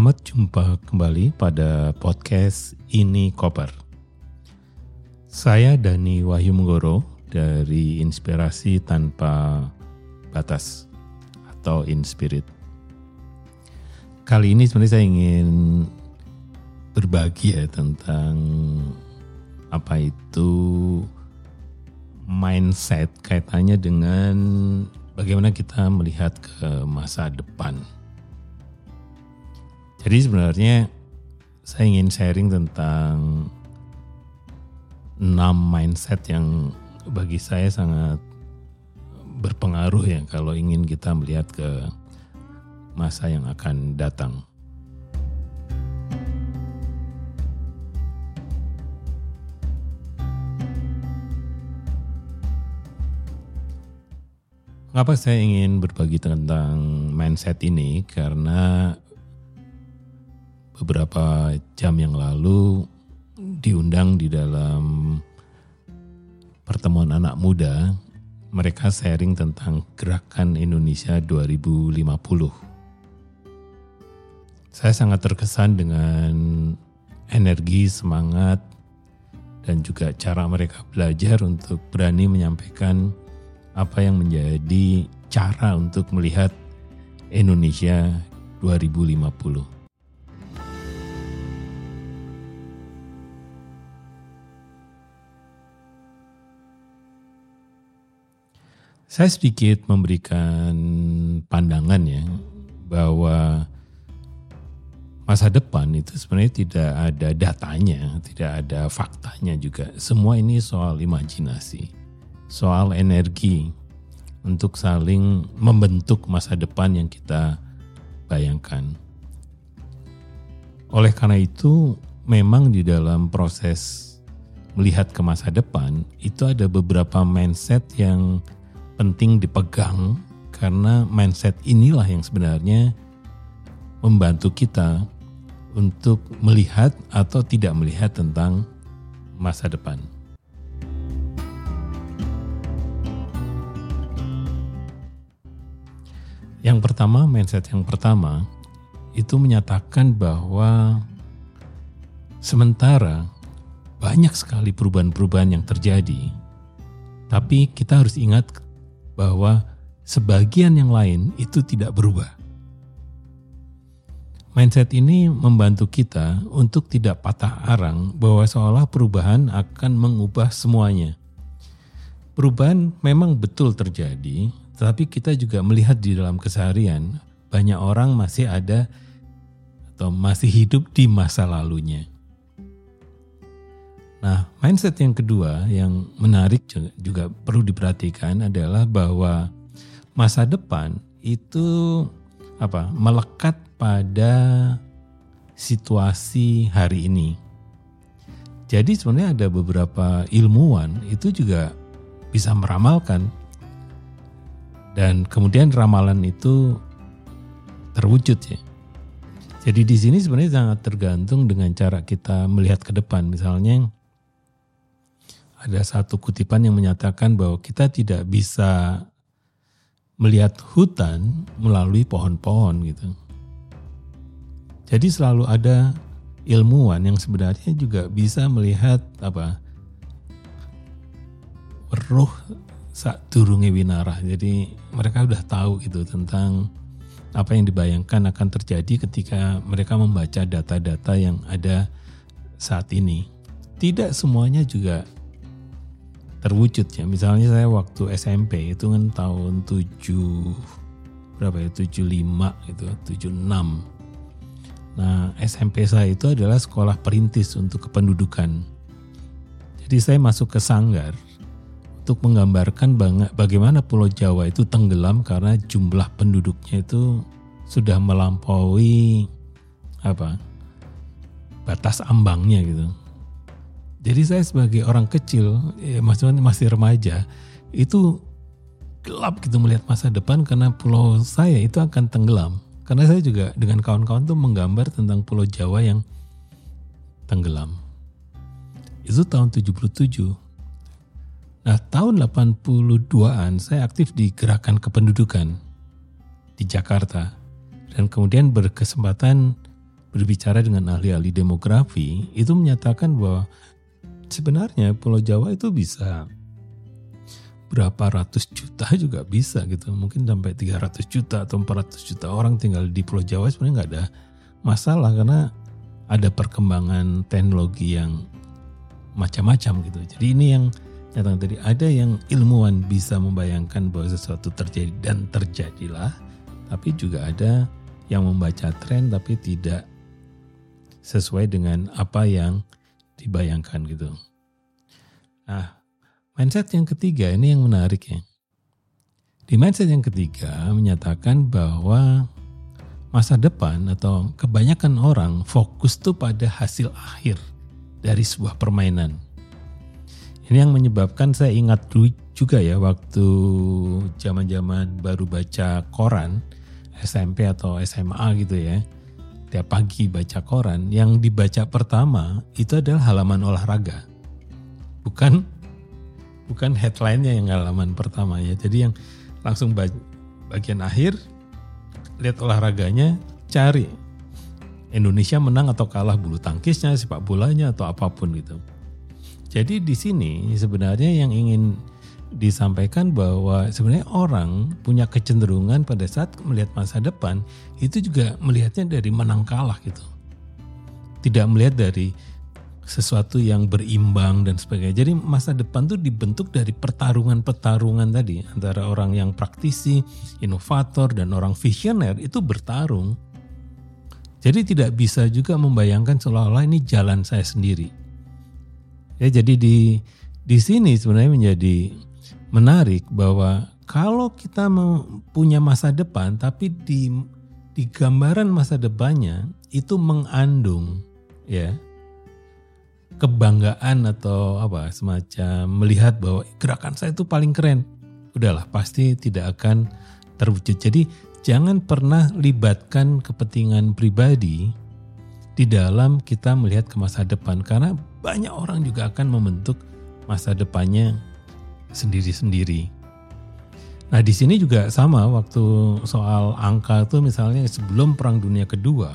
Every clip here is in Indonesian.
Selamat jumpa kembali pada podcast Ini Koper. Saya Dani Wahyu Menggoro dari Inspirasi Tanpa Batas atau Inspirit. Kali ini sebenarnya saya ingin berbagi ya tentang apa itu mindset kaitannya dengan bagaimana kita melihat ke masa depan. Jadi sebenarnya saya ingin sharing tentang enam mindset yang bagi saya sangat berpengaruh ya kalau ingin kita melihat ke masa yang akan datang. Kenapa saya ingin berbagi tentang mindset ini? Karena beberapa jam yang lalu diundang di dalam pertemuan anak muda, mereka sharing tentang gerakan Indonesia 2050. Saya sangat terkesan dengan energi, semangat, dan juga cara mereka belajar untuk berani menyampaikan apa yang menjadi cara untuk melihat Indonesia 2050. Saya sedikit memberikan pandangan ya bahwa masa depan itu sebenarnya tidak ada datanya, tidak ada faktanya juga. Semua ini soal imajinasi soal energi untuk saling membentuk masa depan yang kita bayangkan. Oleh karena itu, memang di dalam proses melihat ke masa depan itu ada beberapa mindset yang penting dipegang karena mindset inilah yang sebenarnya membantu kita untuk melihat atau tidak melihat tentang masa depan. Yang pertama, mindset yang pertama itu menyatakan bahwa sementara banyak sekali perubahan-perubahan yang terjadi, tapi kita harus ingat bahwa sebagian yang lain itu tidak berubah. Mindset ini membantu kita untuk tidak patah arang bahwa seolah perubahan akan mengubah semuanya. Perubahan memang betul terjadi, tetapi kita juga melihat di dalam keseharian banyak orang masih ada atau masih hidup di masa lalunya. Nah, mindset yang kedua yang menarik juga perlu diperhatikan adalah bahwa masa depan itu apa? melekat pada situasi hari ini. Jadi sebenarnya ada beberapa ilmuwan itu juga bisa meramalkan dan kemudian ramalan itu terwujud ya. Jadi di sini sebenarnya sangat tergantung dengan cara kita melihat ke depan. Misalnya ada satu kutipan yang menyatakan bahwa kita tidak bisa melihat hutan melalui pohon-pohon gitu. Jadi selalu ada ilmuwan yang sebenarnya juga bisa melihat apa roh saat turunnya winarah. Jadi mereka udah tahu gitu tentang apa yang dibayangkan akan terjadi ketika mereka membaca data-data yang ada saat ini. Tidak semuanya juga terwujud ya. Misalnya saya waktu SMP itu kan tahun 7 berapa ya 75 gitu, 76. Nah, SMP saya itu adalah sekolah perintis untuk kependudukan. Jadi saya masuk ke Sanggar untuk menggambarkan bagaimana Pulau Jawa itu tenggelam karena jumlah penduduknya itu sudah melampaui apa batas ambangnya gitu. Jadi saya sebagai orang kecil, ya maksudnya masih remaja, itu gelap gitu melihat masa depan karena pulau saya itu akan tenggelam. Karena saya juga dengan kawan-kawan tuh menggambar tentang pulau Jawa yang tenggelam. Itu tahun 77. Nah tahun 82-an saya aktif di gerakan kependudukan di Jakarta dan kemudian berkesempatan berbicara dengan ahli-ahli demografi itu menyatakan bahwa sebenarnya Pulau Jawa itu bisa berapa ratus juta juga bisa gitu. Mungkin sampai 300 juta atau 400 juta orang tinggal di Pulau Jawa sebenarnya nggak ada masalah karena ada perkembangan teknologi yang macam-macam gitu. Jadi ini yang nyata tadi. Ada yang ilmuwan bisa membayangkan bahwa sesuatu terjadi dan terjadilah tapi juga ada yang membaca tren tapi tidak sesuai dengan apa yang dibayangkan gitu. Nah, mindset yang ketiga ini yang menarik ya. Di mindset yang ketiga menyatakan bahwa masa depan atau kebanyakan orang fokus tuh pada hasil akhir dari sebuah permainan. Ini yang menyebabkan saya ingat dulu juga ya waktu zaman-zaman baru baca koran SMP atau SMA gitu ya tiap pagi baca koran, yang dibaca pertama itu adalah halaman olahraga. Bukan bukan headline-nya yang halaman pertama ya. Jadi yang langsung bagian akhir lihat olahraganya, cari Indonesia menang atau kalah bulu tangkisnya, sepak bolanya atau apa pun gitu. Jadi di sini sebenarnya yang ingin disampaikan bahwa sebenarnya orang punya kecenderungan pada saat melihat masa depan itu juga melihatnya dari menang kalah gitu. Tidak melihat dari sesuatu yang berimbang dan sebagainya. Jadi masa depan tuh dibentuk dari pertarungan-pertarungan tadi antara orang yang praktisi, inovator dan orang visioner itu bertarung. Jadi tidak bisa juga membayangkan seolah-olah ini jalan saya sendiri. Ya jadi di di sini sebenarnya menjadi menarik bahwa kalau kita punya masa depan tapi di di gambaran masa depannya itu mengandung ya kebanggaan atau apa semacam melihat bahwa gerakan saya itu paling keren. Udahlah pasti tidak akan terwujud. Jadi jangan pernah libatkan kepentingan pribadi di dalam kita melihat ke masa depan karena banyak orang juga akan membentuk masa depannya sendiri-sendiri. Nah di sini juga sama waktu soal angka itu misalnya sebelum Perang Dunia Kedua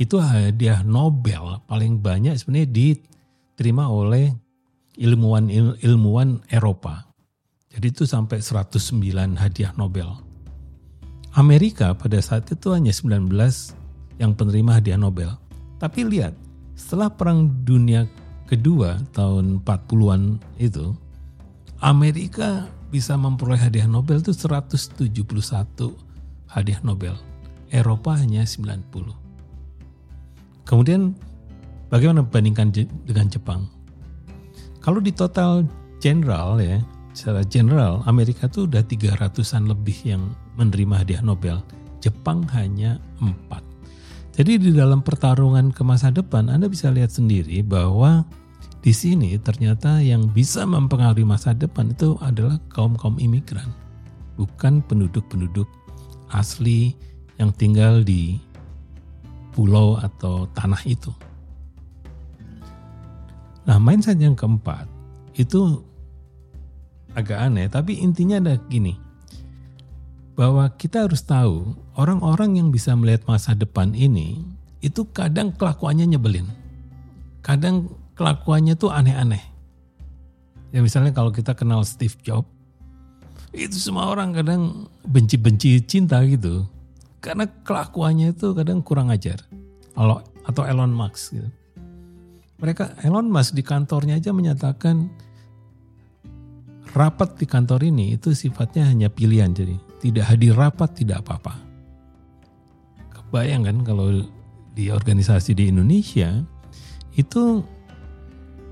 itu hadiah Nobel paling banyak sebenarnya diterima oleh ilmuwan ilmuwan Eropa. Jadi itu sampai 109 hadiah Nobel. Amerika pada saat itu hanya 19 yang penerima hadiah Nobel. Tapi lihat, setelah Perang Dunia Kedua tahun 40-an itu, Amerika bisa memperoleh hadiah Nobel itu 171 hadiah Nobel. Eropa hanya 90. Kemudian bagaimana bandingkan dengan Jepang? Kalau di total general ya, secara general Amerika itu udah 300-an lebih yang menerima hadiah Nobel. Jepang hanya 4. Jadi di dalam pertarungan ke masa depan Anda bisa lihat sendiri bahwa di sini ternyata yang bisa mempengaruhi masa depan itu adalah kaum-kaum imigran, bukan penduduk-penduduk asli yang tinggal di pulau atau tanah itu. Nah, mindset yang keempat itu agak aneh, tapi intinya ada gini. Bahwa kita harus tahu orang-orang yang bisa melihat masa depan ini itu kadang kelakuannya nyebelin. Kadang kelakuannya tuh aneh-aneh. Ya misalnya kalau kita kenal Steve Jobs, itu semua orang kadang benci-benci cinta gitu. Karena kelakuannya itu kadang kurang ajar. Kalau atau Elon Musk gitu. Mereka Elon Musk di kantornya aja menyatakan rapat di kantor ini itu sifatnya hanya pilihan jadi tidak hadir rapat tidak apa-apa. Kebayang kan kalau di organisasi di Indonesia itu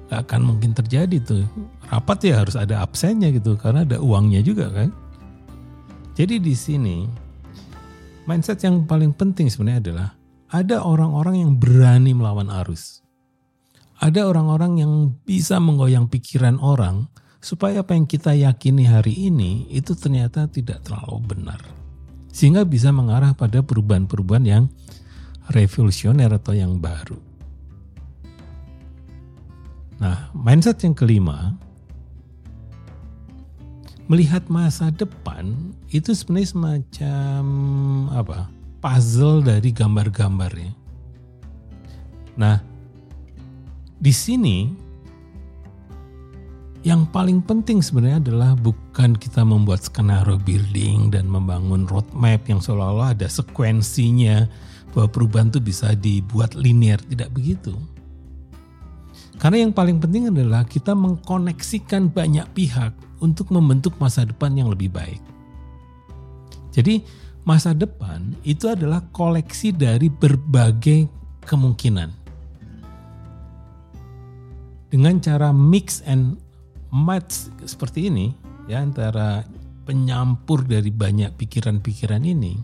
gak akan mungkin terjadi tuh. Rapat ya harus ada absennya gitu karena ada uangnya juga kan. Jadi di sini mindset yang paling penting sebenarnya adalah ada orang-orang yang berani melawan arus. Ada orang-orang yang bisa menggoyang pikiran orang supaya apa yang kita yakini hari ini itu ternyata tidak terlalu benar. Sehingga bisa mengarah pada perubahan-perubahan yang revolusioner atau yang baru. Nah, mindset yang kelima, melihat masa depan itu sebenarnya semacam apa? puzzle dari gambar-gambarnya. Nah, di sini yang paling penting sebenarnya adalah bukan kita membuat skenario building dan membangun roadmap yang seolah-olah ada sekuensinya bahwa perubahan itu bisa dibuat linear, tidak begitu. Karena yang paling penting adalah kita mengkoneksikan banyak pihak untuk membentuk masa depan yang lebih baik. Jadi masa depan itu adalah koleksi dari berbagai kemungkinan. Dengan cara mix and match seperti ini ya antara penyampur dari banyak pikiran-pikiran ini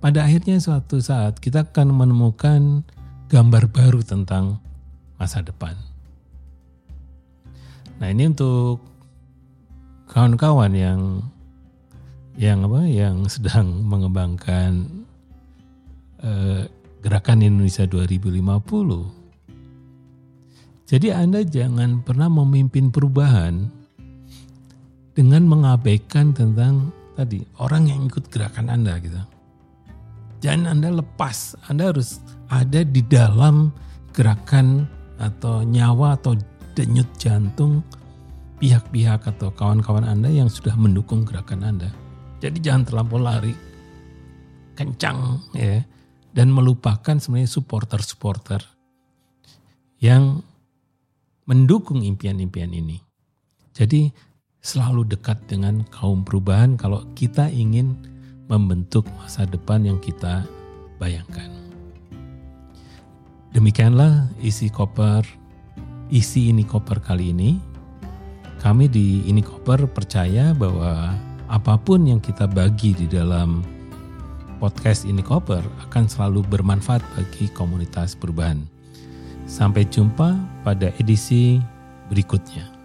pada akhirnya suatu saat kita akan menemukan gambar baru tentang masa depan. Nah, ini untuk kawan-kawan yang yang apa yang sedang mengembangkan eh, gerakan Indonesia 2050 jadi Anda jangan pernah memimpin perubahan dengan mengabaikan tentang tadi orang yang ikut gerakan Anda gitu. Jangan Anda lepas, Anda harus ada di dalam gerakan atau nyawa atau denyut jantung pihak-pihak atau kawan-kawan Anda yang sudah mendukung gerakan Anda. Jadi jangan terlampau lari kencang ya dan melupakan sebenarnya supporter-supporter yang mendukung impian-impian ini. Jadi selalu dekat dengan kaum perubahan kalau kita ingin membentuk masa depan yang kita bayangkan. Demikianlah isi koper, isi ini koper kali ini. Kami di ini koper percaya bahwa apa pun yang kita bagi di dalam podcast ini koper akan selalu bermanfaat bagi komunitas perubahan. Sampai jumpa pada edisi berikutnya.